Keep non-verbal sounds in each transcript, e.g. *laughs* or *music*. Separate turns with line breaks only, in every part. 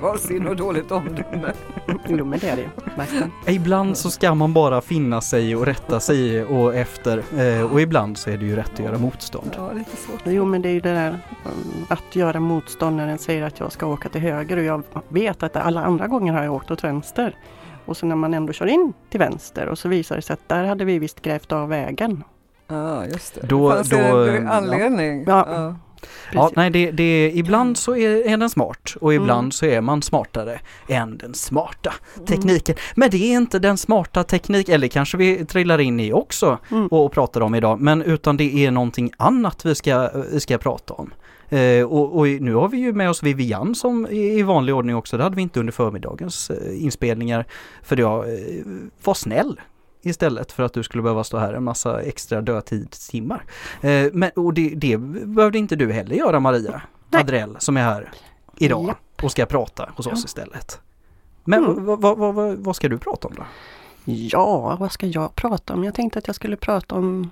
lokalsinne och dåligt omdöme.
Jo men det är det ju, verkligen.
Ibland så ska man bara finna sig och rätta sig och efter eh, och ibland så är det ju rätt att göra motstånd.
Ja, lite svårt.
Jo men det är ju det där um, att göra motstånd när den säger att jag ska åka till höger och jag vet att alla andra gånger har jag åkt åt vänster. Och så när man ändå kör in till vänster och så visar det sig att där hade vi visst grävt av vägen.
Ja, just det.
Då-
det fanns
då,
en
ja.
anledning.
Ja.
Ja.
Ja, nej, det, det, ibland så är, är den smart och ibland
Mm.
så är man smartare än den smarta tekniken. Men det är inte den smarta teknik, eller kanske vi trillar in i också
Mm.
och pratar om idag, men utan det är någonting annat vi ska, vi ska prata om. Eh, och, och nu har vi ju med oss Vivian som i i vanlig ordning också, det hade vi inte under förmiddagens eh, inspelningar, för jag eh, var snäll istället för att du skulle behöva stå här en massa extra dödtidstimmar. Eh, men, och det, det behövde inte du heller göra Maria
Nej.
Adrell som är här idag
Japp.
och ska prata hos oss
Ja.
istället. Men
Mm.
vad, vad, vad, vad, ska du prata om då?
Ja, vad ska jag prata om? Jag tänkte att jag skulle prata om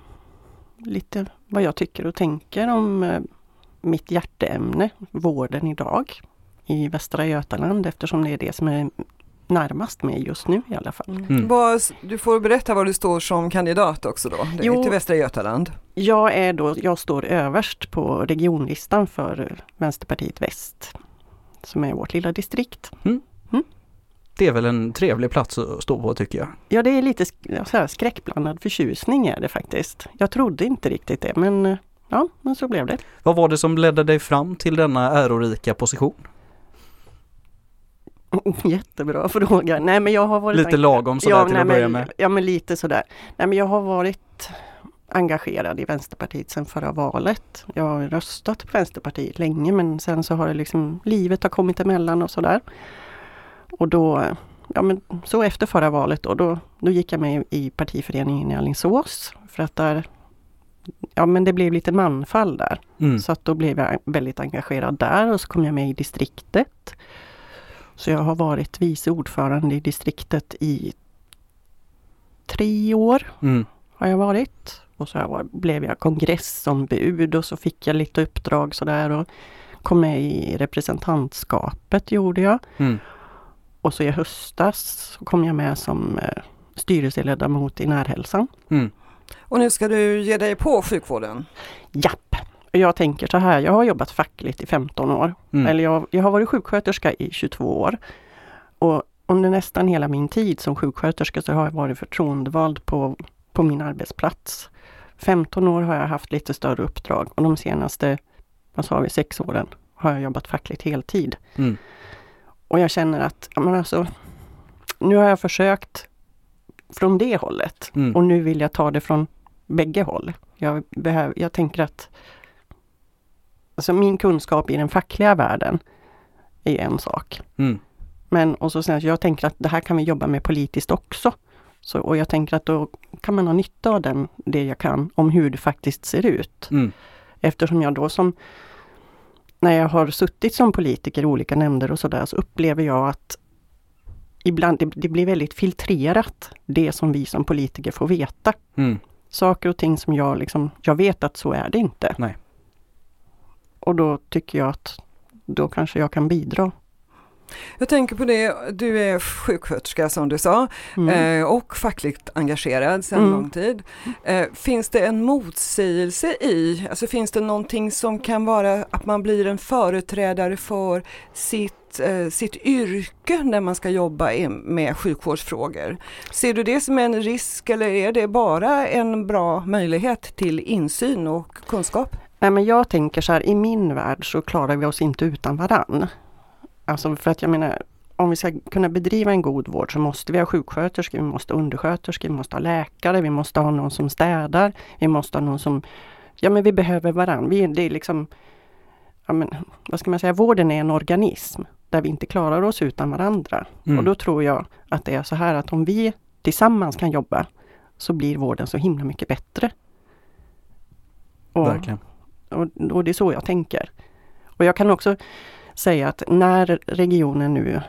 lite vad jag tycker och tänker om eh, mitt hjärteämne, vården idag i Västra Götaland eftersom det är det som är närmast mig just nu i alla fall.
Mm.
Du får berätta var du står som kandidat också då, det är
Jo.
till Västra Götaland.
Jag, är då, jag står överst på regionlistan för Vänsterpartiet Väst som är vårt lilla distrikt.
Det är väl en trevlig plats att stå på tycker jag.
Ja, det är lite så här, skräckblandad förtjusning är det faktiskt. Jag trodde inte riktigt det men eh, ja, men så blev det.
Vad var det som ledde dig fram till denna ärorika position? *laughs*
Jättebra fråga. Nej men jag har varit
Lite lagom sådär till
nej,
att börja
men,
med.
Ja men lite sådär. Nej men jag har varit engagerad i Vänsterpartiet sedan förra valet. Jag har röstat på Vänsterpartiet länge men sen så har det liksom livet har kommit emellan och sådär. Och då, ja men så efter förra valet då, då, då gick jag med i partiföreningen i Alingsås för att där Ja men det blev lite manfall där.
Mm.
Så att då blev jag väldigt engagerad där och så kom jag med i distriktet. Så jag har varit vice ordförande i distriktet i tre år
Mm.
har jag varit. Och så varit, blev jag kongressombud och så fick jag lite uppdrag sådär och kom med i representantskapet gjorde jag.
Mm.
Och så i höstas så kom jag med som eh, styrelseledamot i Närhälsan.
Mm.
Och nu ska du ge dig på sjukvården.
Japp! Jag tänker så här, jag har jobbat fackligt i 15 år.
Mm.
Eller jag, jag har varit sjuksköterska i 22 år. Och under nästan hela min tid som sjuksköterska så har jag varit förtroendevald på, på min arbetsplats. 15 år har jag haft lite större uppdrag och de senaste, vad sa vi, sex åren har jag jobbat fackligt heltid.
Mm.
Och jag känner att, men alltså, nu har jag försökt från det hållet
Mm.
och nu vill jag ta det från bägge håll. Jag, behöver, jag tänker att alltså min kunskap i den fackliga världen är en sak.
Mm.
Men och så sen, att jag tänker att det här kan vi jobba med politiskt också. Så, och jag tänker att då kan man ha nytta av den, det jag kan om hur det faktiskt ser ut.
Mm.
Eftersom jag då som när jag har suttit som politiker i olika nämnder och sådär så upplever jag att ibland det, det blir väldigt filtrerat det som vi som politiker får veta.
Mm.
Saker och ting som jag liksom, jag vet att så är det inte.
Nej.
Och då tycker jag att då kanske jag kan bidra.
Jag tänker på det, du är sjuksköterska som du sa
Mm.
eh, och fackligt engagerad sedan
Mm.
lång tid. Eh, finns det en motsägelse i, alltså finns det någonting som kan vara att man blir en företrädare för sitt, eh, sitt yrke när man ska jobba med sjukvårdsfrågor? Ser du det som en risk eller är det bara en bra möjlighet till insyn och kunskap?
Nej men jag tänker så här, i min värld så klarar vi oss inte utan varann. Alltså för att jag menar, om vi ska kunna bedriva en god vård så måste vi ha sjuksköterskor, vi måste ha undersköterskor, vi måste ha läkare, vi måste ha någon som städar, vi måste ha någon som... Ja men vi behöver varann. Vi, det är liksom... Ja men, vad ska man säga, vården är en organism där vi inte klarar oss utan varandra.
Mm.
Och då tror jag att det är så här att om vi tillsammans kan jobba så blir vården så himla mycket bättre. Och, och det är så jag tänker. Och jag kan också säga att när regionen nu,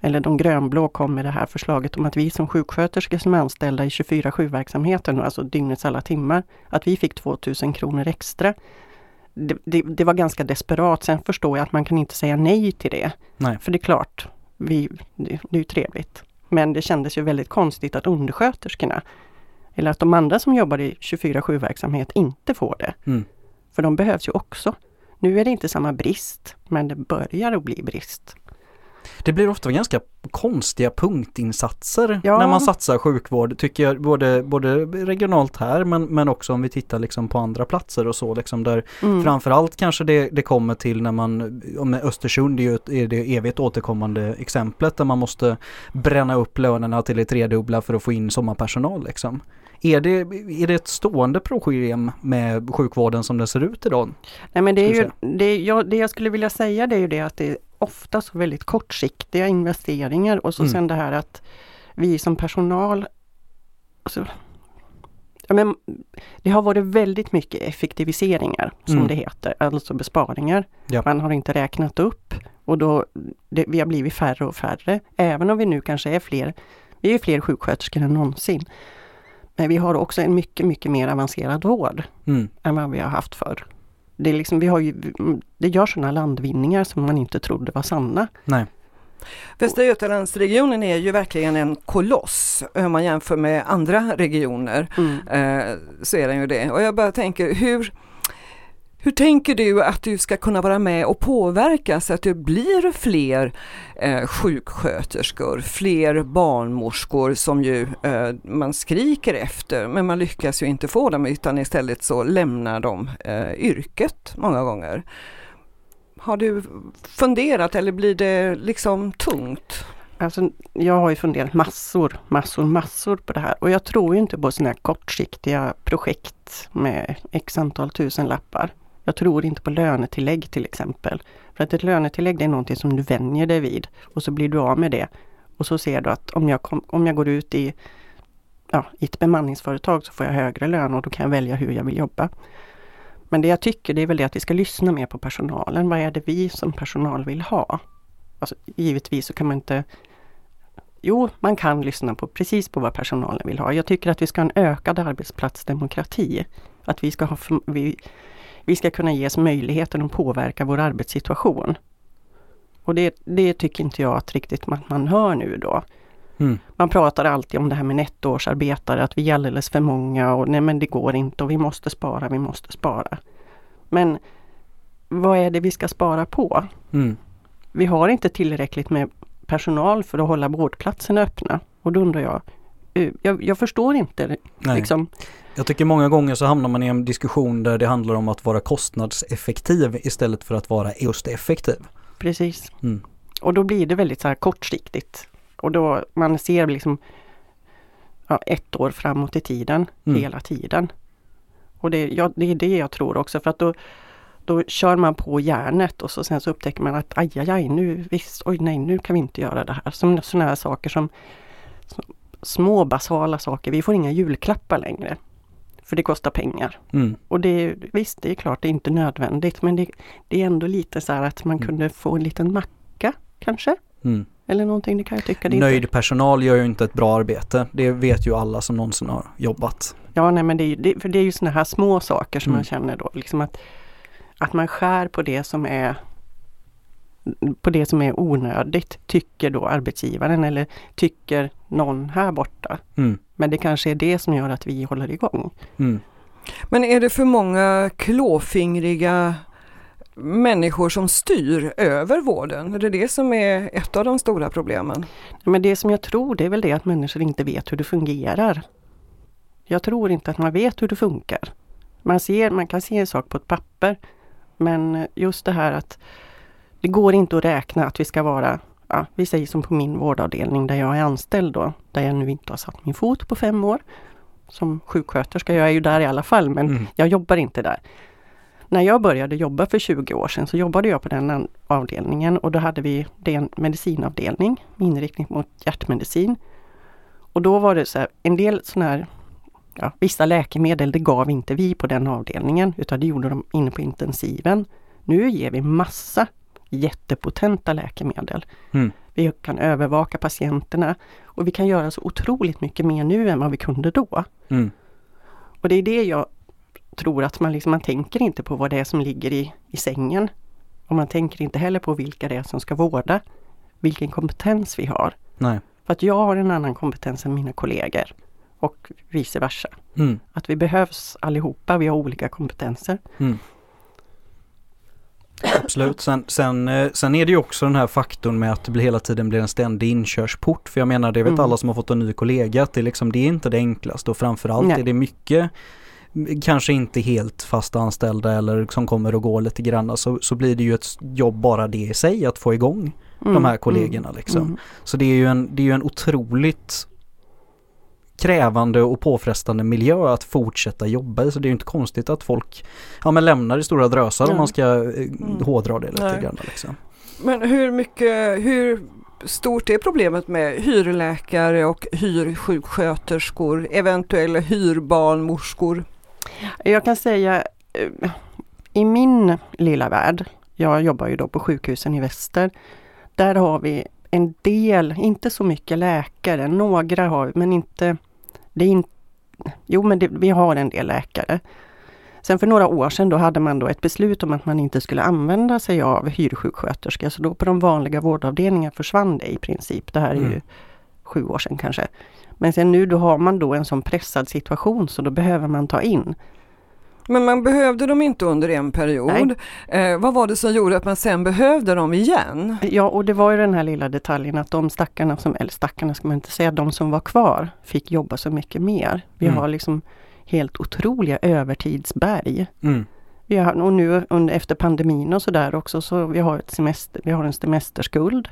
eller de grönblå kom med det här förslaget om att vi som sjuksköterskor som är anställda i 24-7 verksamheten, alltså dygnets alla timmar, att vi fick 2000 kronor extra. det, det, det, var ganska desperat. Sen förstår jag att man kan inte säga nej till det.
Nej.
För det är klart, vi, det, det är ju trevligt. Men det kändes ju väldigt konstigt att undersköterskorna eller att de andra som jobbar i 24-7 verksamhet inte får det.
Mm.
För de behövs ju också. Nu är det inte samma brist, men det börjar att bli brist.
Det blir ofta ganska konstiga punktinsatser
Ja.
när man satsar sjukvård, tycker jag, både, både regionalt här men, men också om vi tittar liksom på andra platser och så liksom där
Mm.
framförallt kanske det, det kommer till när man, om Östersund är ju är det evigt återkommande exemplet där man måste bränna upp lönerna till det tredubbla för att få in sommarpersonal liksom. Är det, är det ett stående problem med sjukvården som det ser ut idag?
Nej, men det, är ju, det, jag, det jag skulle vilja säga det är ju det att det är ofta så väldigt kortsiktiga investeringar och så
Mm.
sen det här att vi som personal alltså, ja, men, Det har varit väldigt mycket effektiviseringar som
Mm.
det heter, alltså besparingar.
Ja.
Man har inte räknat upp och då det, vi har blivit färre och färre. Även om vi nu kanske är fler, vi är fler sjuksköterskor än någonsin. Men vi har också en mycket, mycket mer avancerad vård
Mm.
än vad vi har haft förr. Det, är liksom, vi har ju, det gör sådana landvinningar som man inte trodde var sanna.
Nej.
Västra Götalandsregionen är ju verkligen en koloss om man jämför med andra regioner. Eh, så är den ju det. Och jag bara tänker, hur, hur tänker du att du ska kunna vara med och påverka så att det blir fler eh, sjuksköterskor, fler barnmorskor som ju eh, man skriker efter men man lyckas ju inte få dem utan istället så lämnar de eh, yrket många gånger. Har du funderat eller blir det liksom tungt?
Alltså, jag har ju funderat massor, massor, massor på det här och jag tror ju inte på sådana här kortsiktiga projekt med x antal tusen lappar. Jag tror inte på lönetillägg till exempel. För att ett lönetillägg det är någonting som du vänjer dig vid och så blir du av med det. Och så ser du att om jag, kom, om jag går ut i, ja, i ett bemanningsföretag så får jag högre lön och då kan jag välja hur jag vill jobba. Men det jag tycker det är väl det att vi ska lyssna mer på personalen. Vad är det vi som personal vill ha? Alltså, givetvis så kan man inte Jo, man kan lyssna på precis på vad personalen vill ha. Jag tycker att vi ska ha en ökad arbetsplatsdemokrati. Att vi ska, ha, vi, vi ska kunna ges möjligheten att påverka vår arbetssituation. Och det, det tycker inte jag att riktigt man, man hör nu då.
Mm.
Man pratar alltid om det här med nettårsarbetare, att vi är alldeles för många och nej men det går inte och vi måste spara, vi måste spara. Men vad är det vi ska spara på?
Mm.
Vi har inte tillräckligt med personal för att hålla vårdplatserna öppna. Och då undrar jag, eh, jag, jag förstår inte
Nej.
liksom.
Jag tycker många gånger så hamnar man i en diskussion där det handlar om att vara kostnadseffektiv istället för att vara just effektiv.
Precis.
Mm.
Och då blir det väldigt så här kortsiktigt. Och då man ser liksom ja, ett år framåt i tiden,
Mm.
hela tiden. Och det, ja, det är det jag tror också för att då, då kör man på järnet och så sen så upptäcker man att aj, aj, aj, nu visst, oj nej, nu kan vi inte göra det här. Som sådana här saker som som små basala saker. Vi får inga julklappar längre. För det kostar pengar.
Mm.
Och det är, visst, det är klart det är inte nödvändigt men det, det är ändå lite så här att man
Mm.
kunde få en liten macka kanske.
Mm.
Eller någonting, det kan jag tycka. Det
Nöjd
Inte,
personal gör ju inte ett bra arbete. Det vet ju alla som någonsin har jobbat.
ja, nej men det det, för det är ju sådana här små saker som
Mm.
man känner då. Liksom att, att man skär på det som är på det som är onödigt, tycker då arbetsgivaren eller tycker någon här borta.
Mm.
Men det kanske är det som gör att vi håller igång.
Mm.
Men är det för många klåfingriga människor som styr över vården? Är det det som är ett av de stora problemen?
Men det som jag tror det är väl det att människor inte vet hur det fungerar. Jag tror inte att man vet hur det funkar. Man, ser, man kan se en sak på ett papper men just det här att det går inte att räkna att vi ska vara, ja, vi säger som på min vårdavdelning där jag är anställd då, där jag nu inte har satt min fot på fem år. Som sjuksköterska, jag är ju där i alla fall men
Mm.
jag jobbar inte där. När jag började jobba för 20 år sedan så jobbade jag på den avdelningen och då hade vi en medicinavdelning med inriktning mot hjärtmedicin. Och då var det så här, en del sådana här, ja, vissa läkemedel det gav inte vi på den avdelningen utan det gjorde de inne på intensiven. Nu ger vi massa jättepotenta läkemedel.
Mm.
Vi kan övervaka patienterna och vi kan göra så otroligt mycket mer nu än vad vi kunde då.
Mm.
Och det är det jag tror att man, liksom, man tänker inte på vad det är som ligger i, i sängen. Och man tänker inte heller på vilka det är som ska vårda. Vilken kompetens vi har.
Nej.
För att jag har en annan kompetens än mina kollegor. Och vice versa.
Mm.
Att vi behövs allihopa, vi har olika kompetenser.
Mm. Absolut. Sen, sen, eh, sen är det ju också den här faktorn med att det hela tiden blir en ständig inkörsport. För jag menar, det vet
Mm.
alla som har fått en ny kollega, att det, är liksom, det är inte det enklaste och framförallt
Nej.
är det mycket kanske inte helt fast anställda eller som kommer och går lite grann så, så blir det ju ett jobb bara det i sig att få igång de här kollegorna liksom.
Mm.
Så det är ju en, det är ju en otroligt krävande och påfrestande miljö att fortsätta jobba i. Så det är ju inte konstigt att folk ja, men lämnar i stora drösar om
Ja.
man ska eh, hårdra det lite
Nej.
grann. Liksom.
Men hur mycket, hur stort är problemet med hyrläkare och hyrsjuksköterskor, eventuella hyrbarnmorskor?
Jag kan säga eh, i min lilla värld, jag jobbar ju då på sjukhusen i väster, där har vi en del, inte så mycket läkare, några har men inte, det är in, jo men det, vi har en del läkare. Sen för några år sedan då hade man då ett beslut om att man inte skulle använda sig av hyrsjuksköterska, så då på de vanliga vårdavdelningarna försvann det i princip. Det här är ju
Mm.
sju år sedan kanske. Men sen nu då har man då en sån pressad situation så då behöver man ta in
Men man behövde dem inte under en period. Eh, vad var det som gjorde att man sen behövde dem igen?
Ja, och det var ju den här lilla detaljen att de stackarna som, eller stackarna ska man inte säga, de som var kvar fick jobba så mycket mer. Vi
Mm.
har liksom helt otroliga övertidsberg.
Mm.
Vi har, och nu under, efter pandemin och sådär också, så vi har, ett semester, vi har en semesterskuld.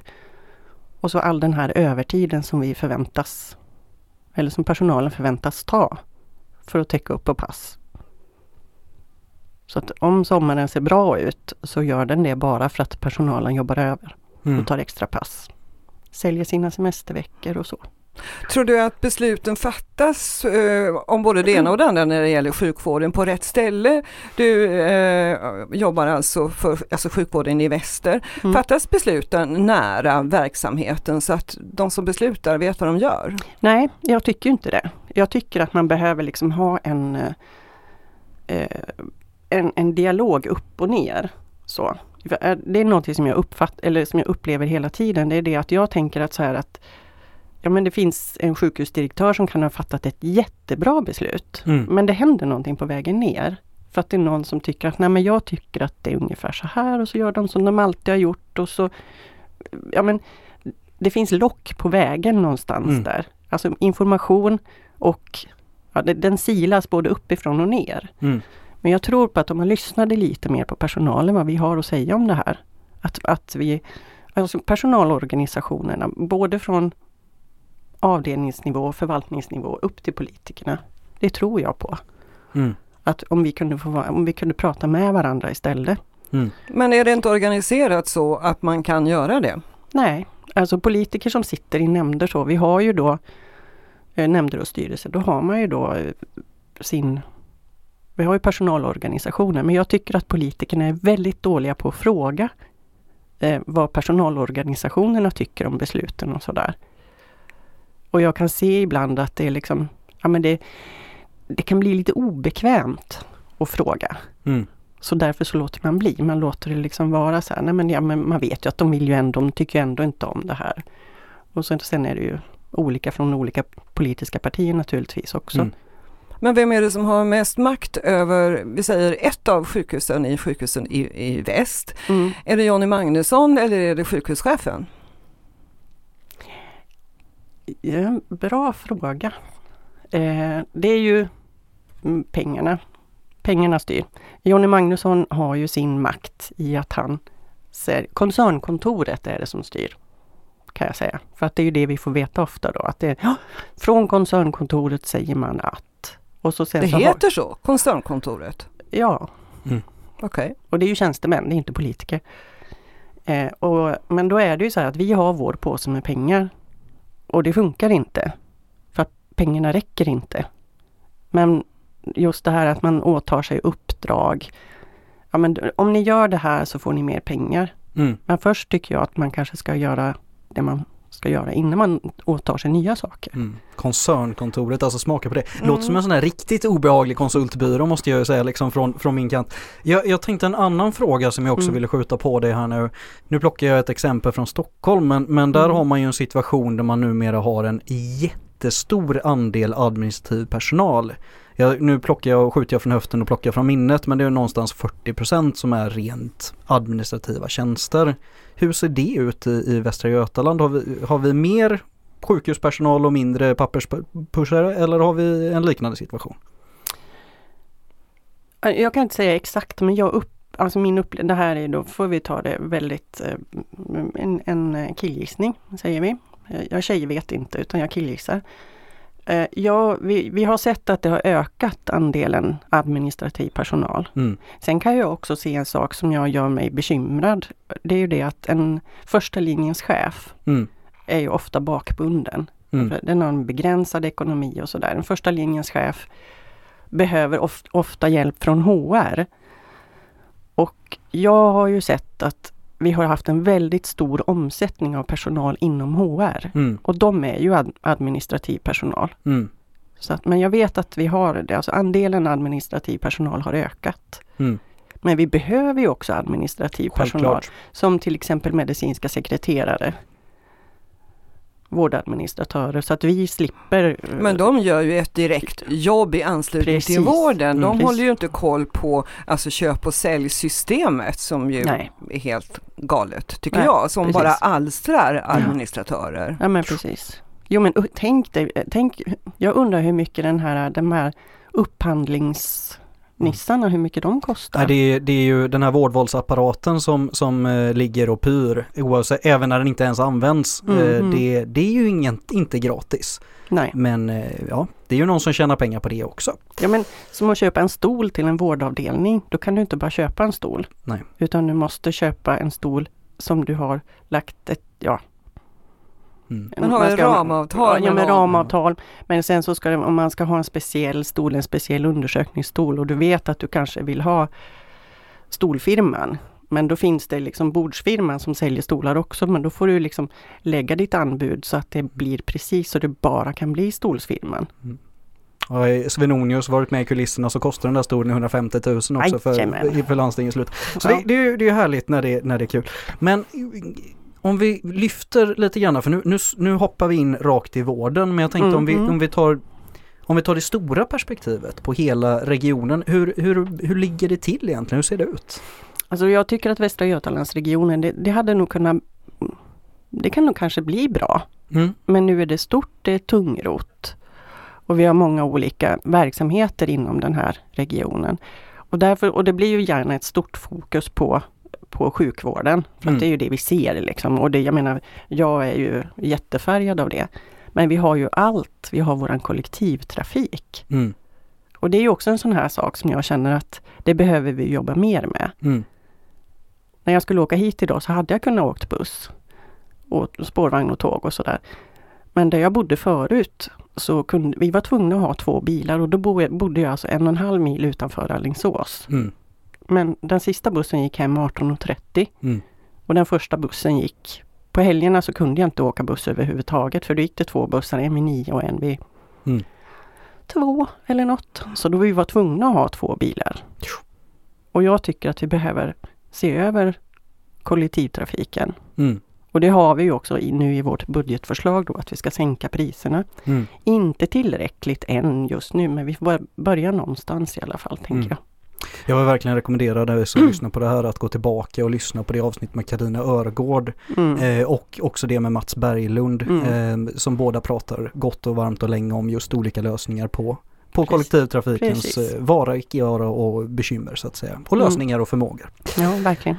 Och så all den här övertiden som vi förväntas, eller som personalen förväntas ta för att täcka upp på pass. Så att om sommaren ser bra ut så gör den det bara för att personalen jobbar över
Mm.
och tar extra pass. Säljer sina semesterveckor och så.
Tror du att besluten fattas eh, om både det ena och det andra när det gäller sjukvården på rätt ställe? Du eh, jobbar alltså för alltså sjukvården i väster.
Mm.
Fattas besluten nära verksamheten så att de som beslutar vet vad de gör?
Nej, jag tycker inte det. Jag tycker att man behöver liksom ha en, eh, eh, en, en dialog upp och ner. Så. Det är något som jag, uppfatt, eller som jag upplever hela tiden. Det är det att jag tänker att så här att Ja men det finns en sjukhusdirektör som kan ha fattat ett jättebra beslut.
Mm.
Men det händer någonting på vägen ner. För att det är någon som tycker att nej men jag tycker att det är ungefär så här och så gör de som de alltid har gjort och så Ja men Det finns lock på vägen någonstans
Mm.
där. Alltså information och ja, det- den silas både uppifrån och ner.
Mm.
Men jag tror på att om man lyssnade lite mer på personalen, vad vi har att säga om det här. Att, att vi, alltså personalorganisationerna, både från avdelningsnivå förvaltningsnivå upp till politikerna. Det tror jag på.
Mm.
Att om vi kunde, få, om vi kunde prata med varandra istället.
Mm.
Men är det inte organiserat så att man kan göra det?
Nej, alltså politiker som sitter i nämnder så, vi har ju då eh, nämnder och styrelser, då har man ju då eh, sin vi har ju personalorganisationer, men jag tycker att politikerna är väldigt dåliga på att fråga eh, vad personalorganisationerna tycker om besluten och sådär. Och jag kan se ibland att det är liksom, ja men det, det kan bli lite obekvämt att fråga.
Mm.
Så därför så låter man bli. Man låter det liksom vara så här, nej men, ja, men man vet ju att de vill ju ändå, de tycker ju ändå inte om det här. Och sen, sen är det ju olika från olika politiska partier naturligtvis också.
Mm.
Men vem är det som har mest makt över, vi säger ett av sjukhusen i sjukhusen i, i väst?
Mm.
Är det Jonny Magnusson eller är det sjukhuschefen?
Ja, bra fråga. Eh, det är ju mm, pengarna. Pengarna styr. Jonny Magnusson har ju sin makt i att han ser, koncernkontoret är det som styr. Kan jag säga. För att det är ju det vi får veta ofta då. Att det, från koncernkontoret säger man att. Och så sen
Det
så
heter så, koncernkontoret.
Har, ja,
Okej.
och det är ju tjänstemän, det är inte politiker. Eh, och, men då är det ju så här att vi har vår påse med pengar. Och det funkar inte. För att pengarna räcker inte. Men just det här att man åtar sig uppdrag. Ja, men om ni gör det här så får ni mer pengar.
Mm.
Men först tycker jag att man kanske ska göra det man ska göra innan man åtar sig nya saker.
Mm. Koncernkontoret, alltså smaka på det. Låter mm. som en sån här riktigt obehaglig konsultbyrå måste jag ju säga liksom från, från min kant. Jag, jag tänkte en annan fråga som jag också mm. ville skjuta på dig här nu. Nu plockar jag ett exempel från Stockholm men, men där mm. har man ju en situation där man numera har en jättestor andel administrativ personal. Jag, nu plockar jag skjuter jag från höften och plockar från minnet men det är någonstans 40% som är rent administrativa tjänster. Hur ser det ut i, i Västra Götaland? Har vi, har vi mer sjukhuspersonal och mindre papperspushare eller har vi en liknande situation?
Jag kan inte säga exakt men jag upp, alltså min upplevelse, det här är då får vi ta det väldigt eh, en, en killgissning säger vi. Jag tjej vet inte utan jag killgissar. Eh, ja, vi, vi har sett att det har ökat andelen administrativ personal. Mm. Sen kan jag också se en sak som jag gör mig bekymrad. Det är ju det att en första linjens chef mm. är ju ofta bakbunden. Mm. Den har en begränsad ekonomi och sådär. En första linjens chef behöver of, ofta hjälp från HR. Och jag har ju sett att vi har haft en väldigt stor omsättning av personal inom HR. Mm. Och de är ju ad administrativ personal. Mm. Så att, men jag vet att vi har det, alltså andelen administrativ personal har ökat. Mm. Men vi behöver ju också administrativ Självklart. personal. Som till exempel medicinska sekreterare vårdadministratörer så att vi slipper.
Men de gör ju ett direkt jobb i anslutning Precis. till vården. De mm. håller ju inte koll på alltså köp och säljsystemet som ju Nej. är helt galet tycker Nej, jag, som precis. bara alstrar administratörer.
Ja. ja men precis. Jo men tänk dig, tänk, jag undrar hur mycket den här, de här upphandlings Nissarna, hur mycket de kostar?
Nej, det, är, det är ju den här vårdvalsapparaten som, som eh, ligger och pyr, oavsett, även när den inte ens används. Mm, eh, mm. det, det är ju ingen, inte gratis. Nej. Men eh, ja, det är ju någon som tjänar pengar på det också.
Ja men som att köpa en stol till en vårdavdelning, då kan du inte bara köpa en stol.
Nej.
Utan du måste köpa en stol som du har lagt ett, ja,
Mm. Man har man ramavtal.
Ja, med ramavtal. Men sen så ska det, om man ska ha en speciell stol, en speciell undersökningsstol och du vet att du kanske vill ha stolfirman. Men då finns det liksom bordsfirman som säljer stolar också men då får du liksom lägga ditt anbud så att det blir precis så det bara kan bli stolsfirman. Mm.
Har Svenonius varit med i kulisserna så kostar den där stolen 150 000 också för, för landstingets slut. Så ja. det, det, det är härligt när det, när det är kul. Men om vi lyfter lite grann, för nu, nu, nu hoppar vi in rakt i vården, men jag tänkte mm, om, vi, mm. om, vi tar, om vi tar det stora perspektivet på hela regionen, hur, hur, hur ligger det till egentligen? Hur ser det ut?
Alltså jag tycker att Västra Götalandsregionen, det, det hade nog kunnat det kan nog kanske bli bra. Mm. Men nu är det stort, det är tungrot. Och vi har många olika verksamheter inom den här regionen. Och, därför, och det blir ju gärna ett stort fokus på på sjukvården. För mm. det är ju det vi ser liksom. Och det, jag menar, jag är ju jättefärgad av det. Men vi har ju allt. Vi har våran kollektivtrafik. Mm. Och det är ju också en sån här sak som jag känner att det behöver vi jobba mer med. Mm. När jag skulle åka hit idag så hade jag kunnat åkt buss. Och spårvagn och tåg och sådär. Men där jag bodde förut så kunde vi var tvungna att ha två bilar och då bodde jag alltså en och en halv mil utanför Alingsås. Mm. Men den sista bussen gick hem 18.30 mm. och den första bussen gick på helgerna så kunde jag inte åka buss överhuvudtaget för då gick det två bussar, en vid nio och en vid mm. två eller något. Så då vi var tvungna att ha två bilar. Och jag tycker att vi behöver se över kollektivtrafiken. Mm. Och det har vi ju också i, nu i vårt budgetförslag då att vi ska sänka priserna. Mm. Inte tillräckligt än just nu men vi får börja någonstans i alla fall tänker mm. jag.
Jag vill verkligen rekommendera dig som mm. lyssnar på det här att gå tillbaka och lyssna på det avsnitt med Karina Örgård mm. eh, och också det med Mats Berglund mm. eh, som båda pratar gott och varmt och länge om just olika lösningar på på kollektivtrafikens Precis. Eh, vara, icke vara och bekymmer så att säga. Och mm. lösningar och förmågor.
Ja, verkligen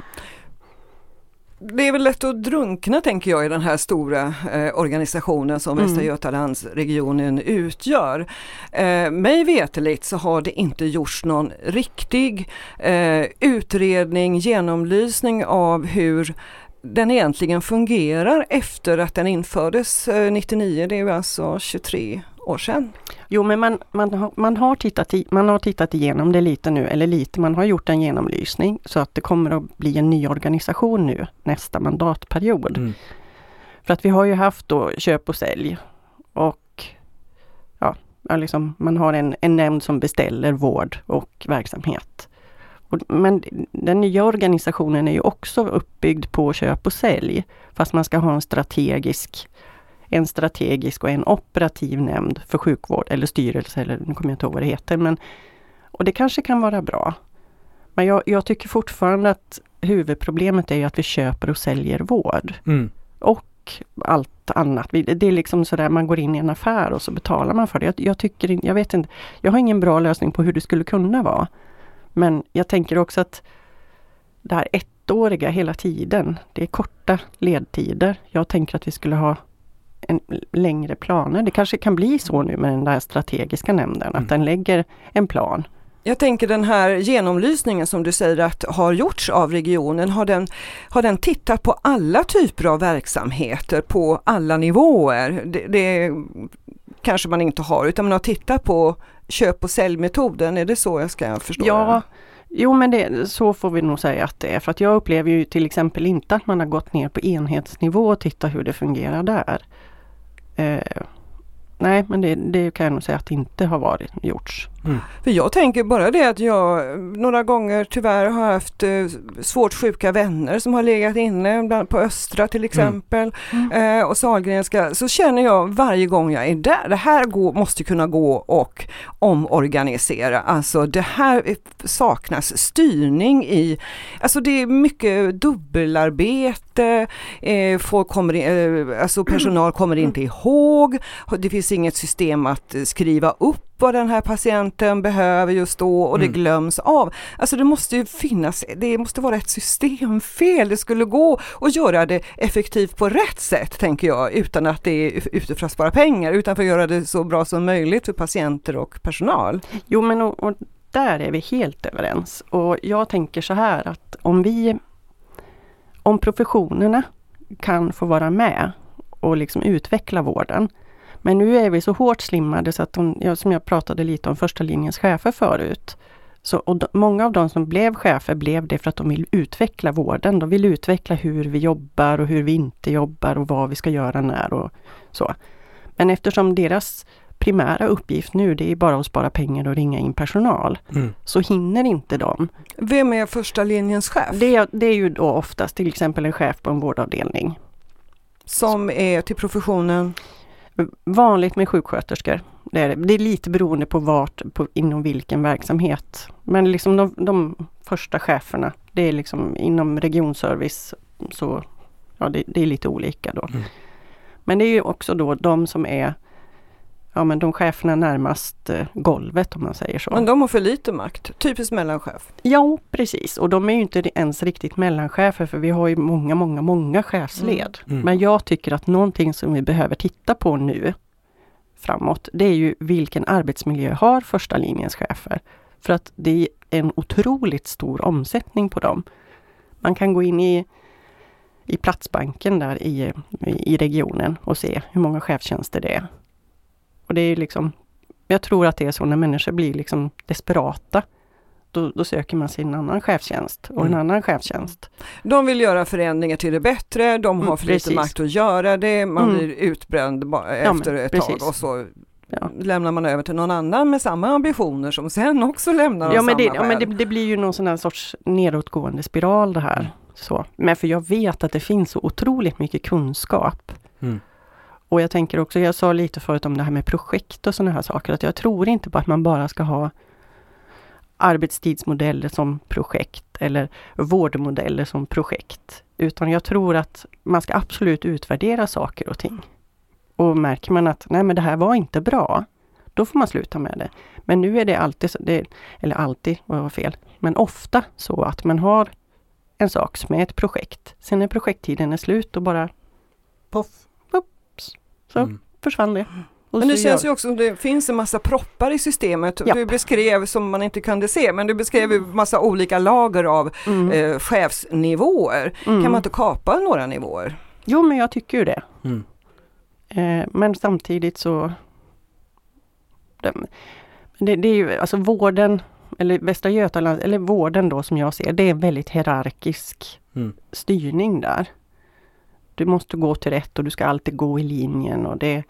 det är väl lätt att drunkna tänker jag i den här stora eh, organisationen som mm. Västra Götalandsregionen utgör. Eh, mig veteligt så har det inte gjorts någon riktig eh, utredning, genomlysning av hur den egentligen fungerar efter att den infördes 99, eh, det är ju alltså 23 år sedan.
Jo men man, man, har, man, har tittat i, man har tittat igenom det lite nu, eller lite, man har gjort en genomlysning så att det kommer att bli en ny organisation nu nästa mandatperiod. Mm. För att vi har ju haft då köp och sälj och ja, liksom, man har en, en nämnd som beställer vård och verksamhet. Och, men den nya organisationen är ju också uppbyggd på köp och sälj. Fast man ska ha en strategisk en strategisk och en operativ nämnd för sjukvård eller styrelse eller nu kommer jag inte ihåg vad det heter. Men, och det kanske kan vara bra. Men jag, jag tycker fortfarande att huvudproblemet är att vi köper och säljer vård.
Mm.
Och allt annat. Det är liksom sådär man går in i en affär och så betalar man för det. Jag, jag, tycker, jag vet inte, jag har ingen bra lösning på hur det skulle kunna vara. Men jag tänker också att det här ettåriga hela tiden, det är korta ledtider. Jag tänker att vi skulle ha en längre planer. Det kanske kan bli så nu med den där strategiska nämnden, mm. att den lägger en plan.
Jag tänker den här genomlysningen som du säger att har gjorts av regionen, har den, har den tittat på alla typer av verksamheter på alla nivåer? Det, det kanske man inte har, utan man har tittat på köp och säljmetoden, är det så jag ska förstå
ja. Jo men det, så får vi nog säga att det är. För att jag upplever ju till exempel inte att man har gått ner på enhetsnivå och tittat hur det fungerar där. Eh, nej, men det, det, kan jag nog säga att det inte har varit gjorts.
Mm. För jag tänker bara det att jag några gånger tyvärr har haft eh, svårt sjuka vänner som har legat inne på Östra till mm. exempel mm. Mm. Och Sahlgrenska. Så känner jag varje gång jag är där, det här går, måste kunna gå och omorganisera. Alltså det här saknas styrning i, alltså det är mycket dubbelarbete, eh, folk kommer in, alltså personal kommer inte ihåg, det finns inget system att skriva upp vad den här patienten behöver just då och det mm. glöms av. Alltså det måste ju finnas, det måste vara ett systemfel. Det skulle gå att göra det effektivt på rätt sätt tänker jag utan att det är ute för att spara pengar utan för att göra det så bra som möjligt för patienter och personal.
Jo men och, och där är vi helt överens och jag tänker så här att om vi om professionerna kan få vara med och liksom utveckla vården men nu är vi så hårt slimmade så att de, som jag pratade lite om första linjens chefer förut. Så, och de, många av de som blev chefer blev det för att de vill utveckla vården. De vill utveckla hur vi jobbar och hur vi inte jobbar och vad vi ska göra när och så. Men eftersom deras primära uppgift nu det är bara att spara pengar och ringa in personal. Mm. Så hinner inte de.
Vem är första linjens chef?
Det är, det är ju då oftast till exempel en chef på en vårdavdelning.
Som är till professionen?
Vanligt med sjuksköterskor. Det är, det är lite beroende på vart, på, inom vilken verksamhet. Men liksom de, de första cheferna, det är liksom inom regionservice så ja, det, det är lite olika då. Mm. Men det är ju också då de som är ja men de cheferna närmast eh, golvet om man säger så.
Men de har för lite makt, typiskt mellanchef.
Ja precis och de är ju inte ens riktigt mellanchefer för vi har ju många, många, många chefsled. Mm. Mm. Men jag tycker att någonting som vi behöver titta på nu framåt, det är ju vilken arbetsmiljö har första linjens chefer? För att det är en otroligt stor omsättning på dem. Man kan gå in i i Platsbanken där i, i regionen och se hur många chefstjänster det är. Och det är liksom, jag tror att det är så när människor blir liksom desperata. Då, då, söker man sig en annan chefstjänst och en mm. annan chefstjänst.
De vill göra förändringar till det bättre, de har mm, för lite makt att göra det, man mm. blir utbränd efter ja, ett precis. tag och så ja. lämnar man över till någon annan med samma ambitioner som sen också lämnar
ja, men det, ja, men det, det, blir ju någon sån här sorts nedåtgående spiral det här. Mm. Så. Men för jag vet att det finns så otroligt mycket kunskap. Mm. Och jag tänker också, jag sa lite förut om det här med projekt och sådana här saker, att jag tror inte på att man bara ska ha arbetstidsmodeller som projekt eller vårdmodeller som projekt. Utan jag tror att man ska absolut utvärdera saker och ting. Och märker man att nej men det här var inte bra, då får man sluta med det. Men nu är det alltid, det, eller alltid var fel, men ofta så att man har en sak som är ett projekt. Sen när projekttiden är slut och bara poff, så mm. försvann det.
men det känns ju också som det finns en massa proppar i systemet. Japp. Du beskrev som man inte kunde se, men du beskrev ju massa olika lager av mm. eh, chefsnivåer. Mm. Kan man inte kapa några nivåer?
Jo, men jag tycker ju det. Mm. Eh, men samtidigt så... Det, det, är ju alltså vården, eller Västra Götaland, eller vården då som jag ser, det är en väldigt hierarkisk mm. styrning där. Du måste gå till rätt och du ska alltid gå i linjen och det...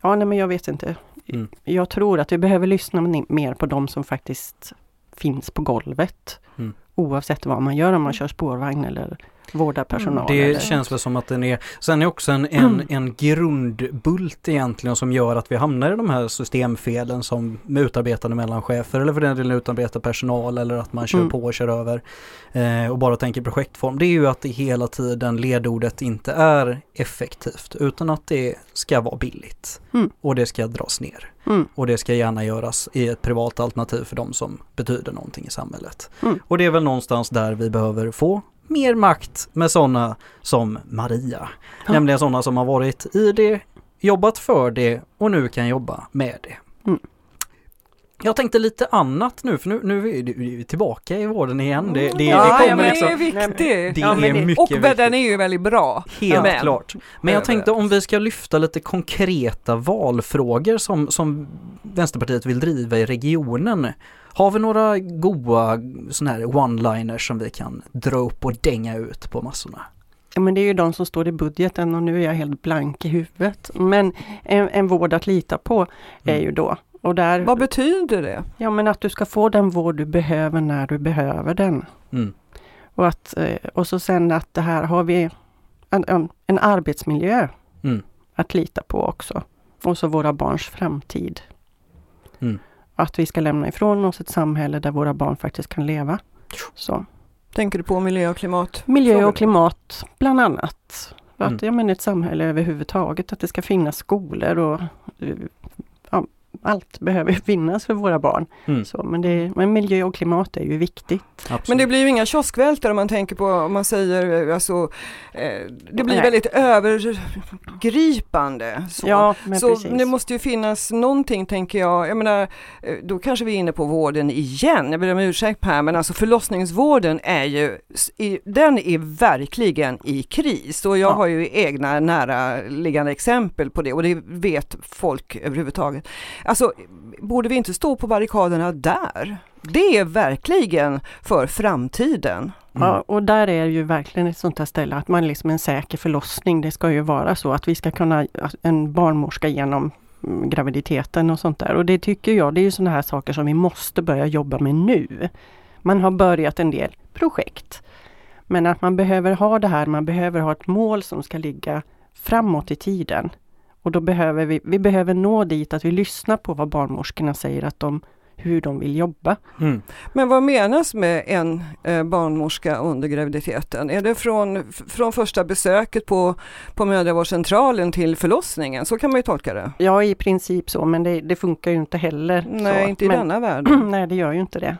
Ja, nej men jag vet inte.
Mm.
Jag tror att vi behöver lyssna mer på de som faktiskt finns på golvet.
Mm.
Oavsett vad man gör, om man kör spårvagn eller vårdar personal.
Det
eller,
känns väl som att den är, sen är också en, en, en grundbult egentligen som gör att vi hamnar i de här systemfelen som med utarbetande mellanchefer eller för den delen utarbetad personal eller att man kör
Mm.
på och kör över eh, och bara tänker projektform. Det är ju att det hela tiden ledordet inte är effektivt utan att det ska vara billigt
Mm.
och det ska dras ner.
Mm.
Och det ska gärna göras i ett privat alternativ för de som betyder någonting i samhället.
Mm.
Och det är väl någonstans där vi behöver få mer makt med sådana som Maria.
Ja.
Nämligen sådana som har varit i det, jobbat för det och nu kan jobba med det.
Mm.
Jag tänkte lite annat nu för nu, nu är vi tillbaka i vården igen. Det, det,
ja,
det
ja,
kommer
men
liksom,
det är viktigt.
det
Ja, men
är mycket
och
viktigt.
den är ju väldigt bra.
Helt
Men-
klart. Men jag tänkte om vi ska lyfta lite konkreta valfrågor som, som Vänsterpartiet vill driva i regionen. Har vi några goa sådana här one-liners som vi kan dra upp och dänga ut på massorna?
Ja, men det är ju de som står i budgeten och nu är jag helt blank i huvudet. Men en, en vård att lita på är
Mm.
ju då. Och där,
Vad betyder det?
ja men att du ska få den vård du behöver när du behöver den.
Mm.
Och, att, eh, och så sen att det här har vi en, en, en arbetsmiljö
Mm.
att lita på också. Och så våra barns framtid.
Mm.
Att vi ska lämna ifrån oss ett samhälle där våra barn faktiskt kan leva. Så.
Tänker du på miljö och klimat?
Miljö och klimat bland annat. För
Mm.
Att, jag menar ett samhälle överhuvudtaget, att det ska finnas skolor och eh, ja, allt behöver finnas för våra barn.
Mm.
Så, men, det, men miljö och klimat är ju viktigt.
Absolut.
Men det blir ju inga kioskvältare om man tänker på, om man säger, eh, alltså, eh, det blir
Nej.
väldigt övergripande. Så.
Ja,
så
precis.
det måste ju finnas någonting tänker jag, jag menar, eh, då kanske vi är inne på vården igen, jag ber om ursäkt här, men alltså förlossningsvården är ju, den är verkligen i kris och jag
Ja.
har ju egna näraliggande exempel på det och det vet folk överhuvudtaget. Alltså, borde vi inte stå på barrikaderna där? Det är verkligen för framtiden.
Mm.
Ja, och där är ju verkligen ett sånt här ställe att man liksom en säker förlossning. Det ska ju vara så att vi ska kunna, en barnmorska genom mm, graviditeten och sånt där. Och det tycker jag, det är ju sådana här saker som vi måste börja jobba med nu. Man har börjat en del projekt. Men att man behöver ha det här, man behöver ha ett mål som ska ligga framåt i tiden. Och då behöver vi, vi behöver nå dit att vi lyssnar på vad barnmorskorna säger att de, hur de vill jobba.
Mm.
Men vad menas med en eh, barnmorska under graviditeten? Är det från, från första besöket på, på mödravårdscentralen till förlossningen? Så kan man ju tolka det.
Ja, i princip så, men det, det funkar ju inte heller.
Nej,
så.
inte i
men,
denna *clears throat* världen.
Nej, det gör ju inte det.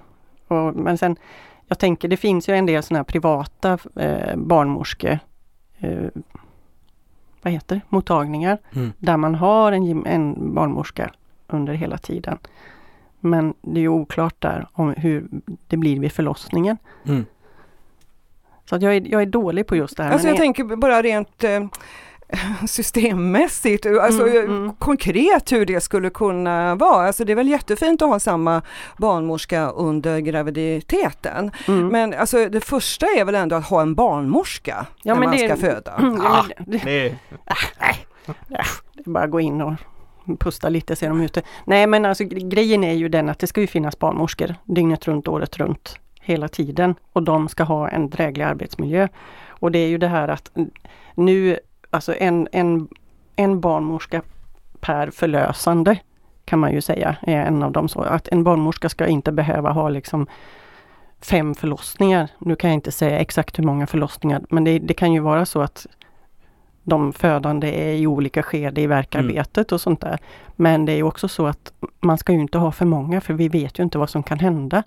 Och, men sen, jag tänker det finns ju en del sådana här privata eh, barnmorske eh, vad heter det? mottagningar
Mm.
där man har en, en barnmorska under hela tiden. Men det är ju oklart där om hur det blir vid förlossningen.
Mm.
Så att jag, är, jag är dålig på just det här.
Alltså
men
jag tänker bara rent eh, *laughs* systemmässigt, alltså
Mm, mm.
konkret hur det skulle kunna vara. Alltså det är väl jättefint att ha samma barnmorska under graviditeten.
mm.
Men alltså det första är väl ändå att ha en barnmorska
Ja,
när
men
man
det-
ska föda. *clears throat*
Ja, men det,
Det,
Det är bara att gå in och pusta lite så är de ute. Nej men alltså gre- grejen är ju den att det ska ju finnas barnmorskor dygnet runt, året runt, hela tiden. Och de ska ha en dräglig arbetsmiljö. Och det är ju det här att nu, alltså en, en, en barnmorska per förlösande kan man ju säga är en av dem så. Att en barnmorska ska inte behöva ha liksom fem förlossningar. Nu kan jag inte säga exakt hur många förlossningar, men det, det kan ju vara så att de födande är i olika skede i verkarbetet och sånt där. Men det är också så att man ska ju inte ha för många för vi vet ju inte vad som kan hända.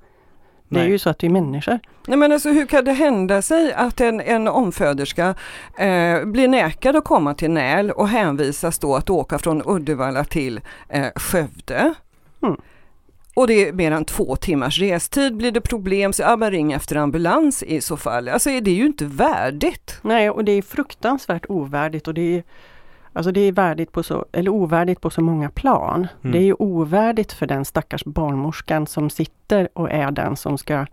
Det är
Nej.
ju så att vi är människor.
Nej men alltså hur kan det hända sig att en, en omföderska eh, blir nekad att komma till NÄL och hänvisas då att åka från Uddevalla till eh, Skövde?
Mm.
Och det är mer än två timmars restid. Blir det problem så ja, men ring efter ambulans i så fall. Alltså det är ju inte värdigt.
Nej, och det är fruktansvärt ovärdigt och det är Alltså det är värdigt på så, eller ovärdigt på så många plan.
Mm.
Det är ju ovärdigt för den stackars barnmorskan som sitter och är den som ska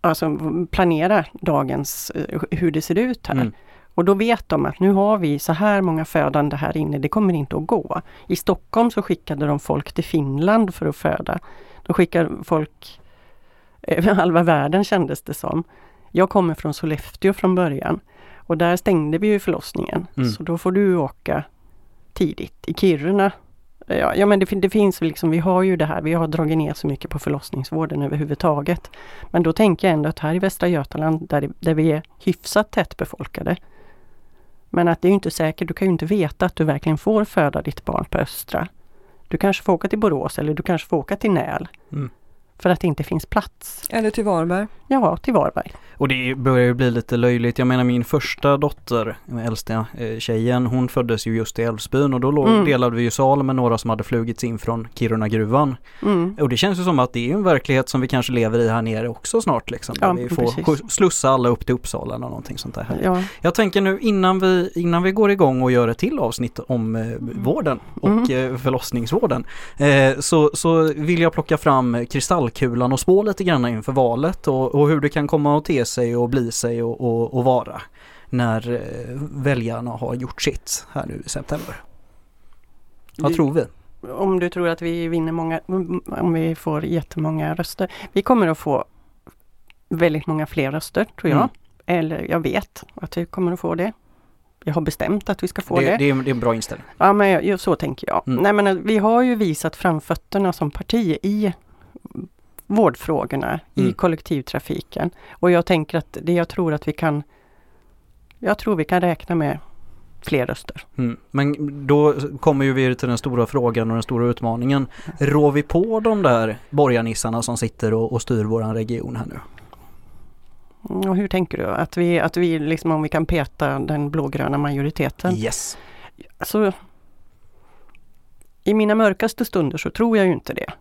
alltså planera dagens, eh, hur det ser ut här.
Mm.
Och då vet de att nu har vi så här många födande här inne, det kommer inte att gå. I Stockholm så skickade de folk till Finland för att föda. De skickar folk över *laughs* halva världen kändes det som. Jag kommer från Sollefteå från början och där stängde vi ju förlossningen.
Mm.
Så då får du åka tidigt. I Kiruna Ja, ja men det, det finns liksom, vi har ju det här, vi har dragit ner så mycket på förlossningsvården överhuvudtaget. Men då tänker jag ändå att här i Västra Götaland där, där vi är hyfsat tättbefolkade. Men att det är inte säkert, du kan ju inte veta att du verkligen får föda ditt barn på Östra. Du kanske får åka till Borås eller du kanske får åka till Näl.
Mm.
För att det inte finns plats.
Eller till Varberg.
Ja, till Varberg.
Och det börjar ju bli lite löjligt. Jag menar min första dotter, äldsta eh, tjejen, hon föddes ju just i Älvsbyn och då
Mm.
delade vi ju sal med några som hade flugits in från Kiruna-gruvan.
Mm.
Och det känns ju som att det är en verklighet som vi kanske lever i här nere också snart liksom. Där
Ja,
vi får
precis.
slussa alla upp till Uppsala eller någonting sånt där.
Ja,
Jag tänker nu innan vi, innan vi går igång och gör ett till avsnitt om eh, vården och
Mm.
eh, förlossningsvården eh, så, så vill jag plocka fram kristallkulan och spå lite grann inför valet och, och hur det kan komma att te sig och bli sig och, och, och vara när eh, väljarna har gjort sitt här nu i september. Vad tror vi?
om du tror att vi vinner många, om vi får jättemånga röster. Vi kommer att få väldigt många fler röster tror jag.
Mm.
Eller jag vet att vi kommer att få det. Jag har bestämt att vi ska få
Det,
det.
det, är, det är en bra inställning.
Ja men så tänker jag.
Mm.
Nej men eh, vi har ju visat framfötterna som parti i vårdfrågorna,
Mm.
i kollektivtrafiken. Och jag tänker att det jag tror att vi kan Jag tror vi kan räkna med fler röster.
Mm. Men då kommer ju vi till den stora frågan och den stora utmaningen. Rår vi på de där borgarnissarna som sitter och, och styr våran region här nu?
Mm, Och hur tänker du? Att vi, att vi liksom om vi kan peta den blågröna majoriteten?
Yes.
Alltså, I mina mörkaste stunder så tror jag ju inte det.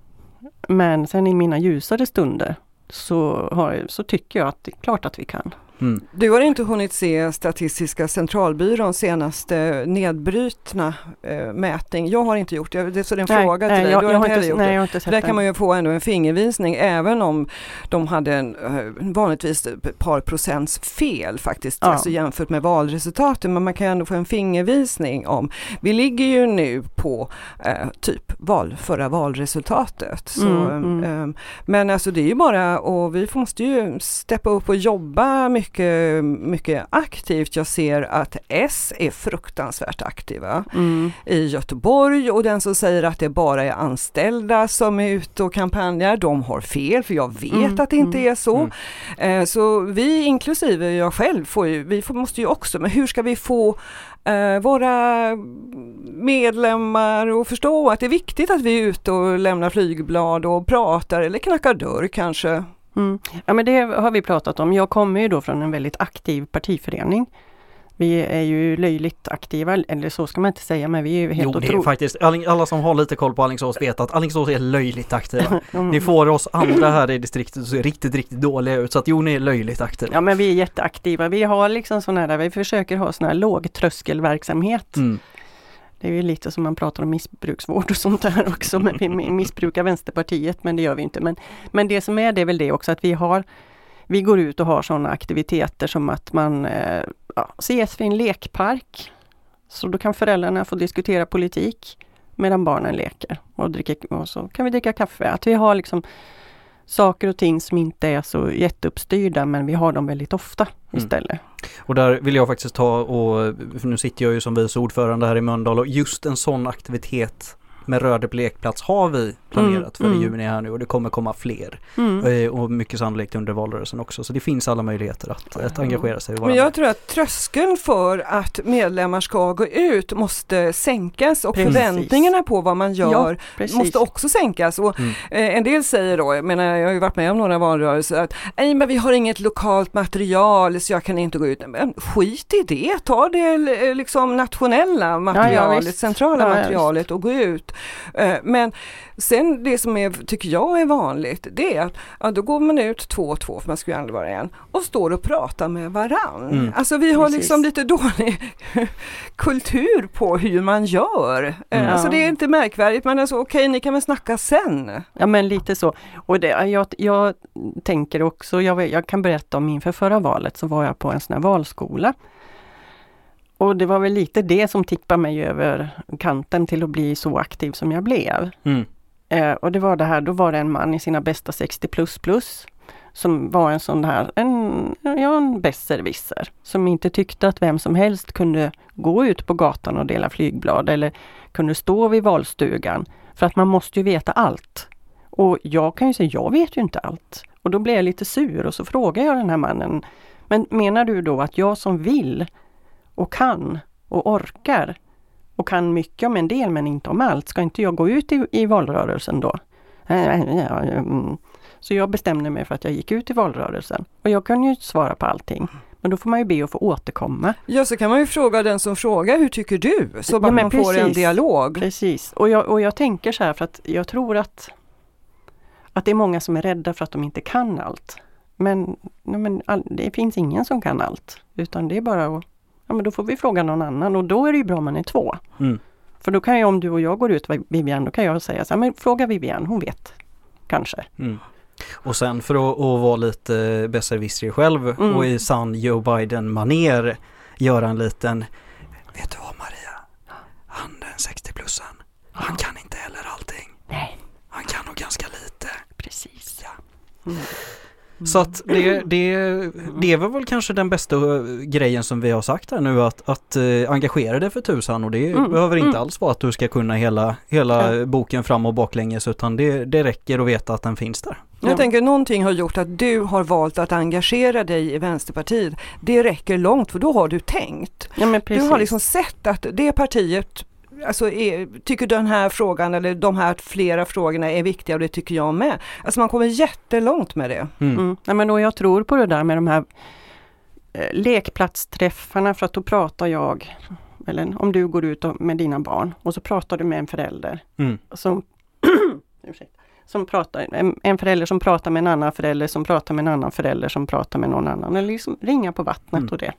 Men sen i mina ljusare stunder så, har, så tycker jag att det är klart att vi kan.
Mm.
Du har inte hunnit se Statistiska centralbyråns senaste nedbrutna eh, mätning. Jag har inte gjort det, det är så det är en fråga till dig.
jag,
du har
jag
inte heller
inte,
gjort
nej,
det.
jag har inte sett
Där kan man ju få ändå en fingervisning även om de hade en, eh, vanligtvis ett par procents fel faktiskt
Ja.
alltså jämfört med valresultaten men man kan ändå få en fingervisning om vi ligger ju nu på eh, typ val, förra valresultatet. Så,
Mm, mm.
eh, men alltså det är ju bara och vi måste ju steppa upp och jobba mycket, mycket aktivt. Jag ser att S är fruktansvärt aktiva
Mm.
i Göteborg och den som säger att det bara är anställda som är ute och kampanjar, de har fel för jag vet
Mm,
att det inte
mm,
är så.
mm.
Eh, så vi inklusive jag själv, får ju, vi får, måste ju också, men hur ska vi få eh, våra medlemmar att förstå att det är viktigt att vi är ute och lämnar flygblad och pratar eller knackar dörr kanske.
Mm. Ja men det har vi pratat om. Jag kommer ju då från en väldigt aktiv partiförening. Vi är ju löjligt aktiva, eller så ska man inte säga, men vi är ju helt
Jo, det är faktiskt, alla som har lite koll på Alingsås vet att Alingsås är löjligt aktiva. *laughs* Ni får oss andra här i distriktet att se riktigt, riktigt dåliga ut. Så att jo, ni är löjligt aktiva.
Ja men vi är jätteaktiva. Vi har liksom sån här, vi försöker ha sån här lågtröskelverksamhet.
Mm.
Det är ju lite som man pratar om missbruksvård och sånt där också. Men vi missbrukar Vänsterpartiet men det gör vi inte. Men, men det som är det är väl det också att vi har Vi går ut och har sådana aktiviteter som att man eh, ja, ses vid en lekpark. Så då kan föräldrarna få diskutera politik medan barnen leker. Och, dricker, och så kan vi dricka kaffe. Att vi har liksom saker och ting som inte är så jätteuppstyrda men vi har dem väldigt ofta
Mm.
istället.
Och där vill jag faktiskt ta och, nu sitter jag ju som vice ordförande här i Mölndal och just en sån aktivitet med Röde lekplats har vi planerat för
Mm,
i
mm.
juni här nu och det kommer komma fler.
Mm.
Eh, Och mycket sannolikt under valrörelsen också. Så det finns alla möjligheter att, att engagera sig.
Men jag tror att tröskeln för att medlemmar ska gå ut måste sänkas och
Precis.
förväntningarna på vad man gör
Precis.
måste också sänkas. Och,
Mm.
eh, en del säger då, jag menar jag har ju varit med om några valrörelser, att Nej, men vi har inget lokalt material så jag kan inte gå ut. Men skit i det, ta det eh, liksom nationella materialet, centrala
Ja, ja,
materialet och gå ut. Eh, men sen det som är, tycker jag är vanligt, det är att ja, då går man ut två och två, för man ska ju aldrig vara en, och står och pratar med varann.
Mm.
Alltså vi har
Precis.
liksom lite dålig *laughs* kultur på hur man gör. Eh,
Mm.
Alltså det är inte märkvärdigt, men alltså okej, ni kan väl snacka sen.
Ja men lite så. Och det, jag, jag tänker också, jag, jag kan berätta om inför förra valet så var jag på en sån här valskola. Och det var väl lite det som tippade mig över kanten till att bli så aktiv som jag blev.
Mm.
Eh, och det var det här, då var det en man i sina bästa 60 plus plus som var en sån här, en, ja, en besserwisser. Som inte tyckte att vem som helst kunde gå ut på gatan och dela flygblad eller kunde stå vid valstugan. För att man måste ju veta allt. Och jag kan ju säga, jag vet ju inte allt. Och då blev jag lite sur och så frågade jag den här mannen, men menar du då att jag som vill och kan och orkar och kan mycket om en del men inte om allt, ska inte jag gå ut i, i valrörelsen då? Mm. Så jag bestämde mig för att jag gick ut i valrörelsen. Och jag kunde ju inte svara på allting. Men då får man ju be att få återkomma.
Ja, så kan man ju fråga den som frågar, hur tycker du? Så
Ja,
att
men
man får en
precis.
dialog.
Precis. Och jag, och jag tänker så här för att jag tror att, att det är många som är rädda för att de inte kan allt. Men, men all, det finns ingen som kan allt. Utan det är bara att, ja men då får vi fråga någon annan och då är det ju bra om man är två.
Mm.
För då kan jag, om du och jag går ut Vivian, då kan jag säga så här, men fråga Vivian, hon vet. Kanske.
Mm. Och sen för att, att vara lite besserwisser själv
Mm.
och i sann Joe Biden-maner göra en liten Vet du vad Maria? Han den 60-plussen, han kan inte heller allting.
Nej,
Han kan nog ganska lite.
precis.
Ja. Så att det, det, det är väl kanske den bästa eh, grejen som vi har sagt här nu att, att eh, engagera dig för tusan och det
Mm,
behöver inte
mm.
alls vara att du ska kunna hela, hela
Ja.
boken fram och baklänges utan det, det räcker att veta att den finns där.
Jag
Ja.
tänker någonting har gjort att du har valt att engagera dig i Vänsterpartiet. Det räcker långt för då har du tänkt.
Ja.
Du har liksom sett att det partiet Alltså är, tycker den här frågan eller de här flera frågorna är viktiga och det tycker jag med. Alltså man kommer jättelångt med det.
Mm.
Mm. Nej, men och jag tror på det där med de här eh, lekplatsträffarna för att då pratar jag, eller om du går ut och, med dina barn och så pratar du med en förälder
Mm.
som, *clears throat* som pratar, en, en förälder som pratar med en annan förälder som pratar med en annan förälder som pratar med någon annan. Eller liksom ringa på vattnet
Mm.
och det.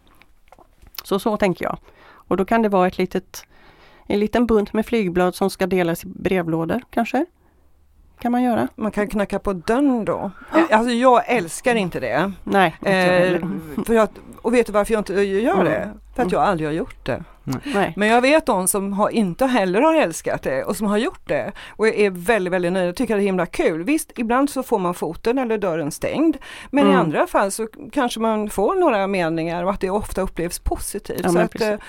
Så så tänker jag. Och då kan det vara ett litet, en liten bunt med flygblad som ska delas i brevlådor kanske. Kan man göra?
Man kan knacka på dörren då. Eh, Alltså jag älskar inte det.
Nej, inte
Eh, för jag, och vet du varför jag inte gör
Mm.
det? För att jag aldrig har gjort det.
Nej.
Men jag vet de som har, inte heller har älskat det och som har gjort det och är väldigt, väldigt nöjda och tycker det är himla kul. Visst, ibland så får man foten eller dörren stängd. Men i
Mm.
andra fall så kanske man får några meningar och att det ofta upplevs positivt.
Ja,
så att,
precis.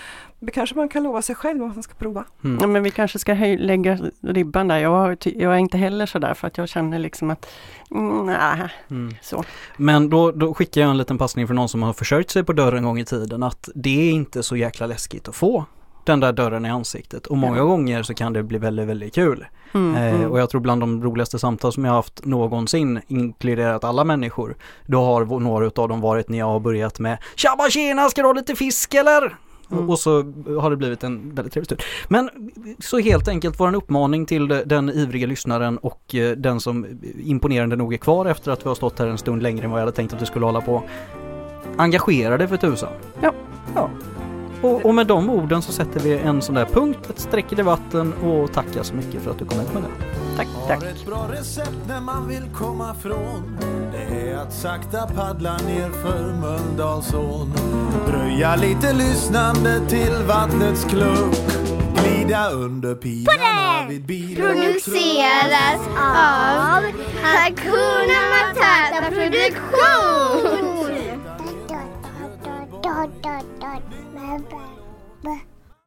Det kanske man kan lova sig själv att man ska prova.
Mm.
Ja, men vi kanske ska höj, lägga ribban där. Jag, jag är inte heller sådär för att jag känner liksom att mm, nej,
Mm.
så.
Men då, då skickar jag en liten passning för någon som har försökt sig på dörren en gång i tiden att det är inte så jäkla läskigt att få den där dörren i ansiktet och många
Ja.
gånger så kan det bli väldigt, väldigt kul.
Mm,
Eh,
mm.
och jag tror bland de roligaste samtal som jag haft någonsin, inkluderat alla människor, då har några utav dem varit när jag har börjat med Tjabba tjena, ska du ha lite fisk eller?
Mm.
Och så har det blivit en väldigt trevlig stund. Men så helt enkelt vår uppmaning till den ivriga lyssnaren och eh, den som imponerande nog är kvar efter att vi har stått här en stund längre än vad jag hade tänkt att vi skulle hålla på. Engagera dig för tusan.
Ja.
ja. Och, och med de orden så sätter vi en sån där punkt, ett streck i debatten och tackar så mycket för att du kom hit med det.
Tack, tack.
Har ett bra recept när man vill komma från Det är att sakta paddla ner för Mölndalsån Dröja lite lyssnande till vattnets klunk Glida under pilarna vid bil
produceras av Hakuna Matata Produktion.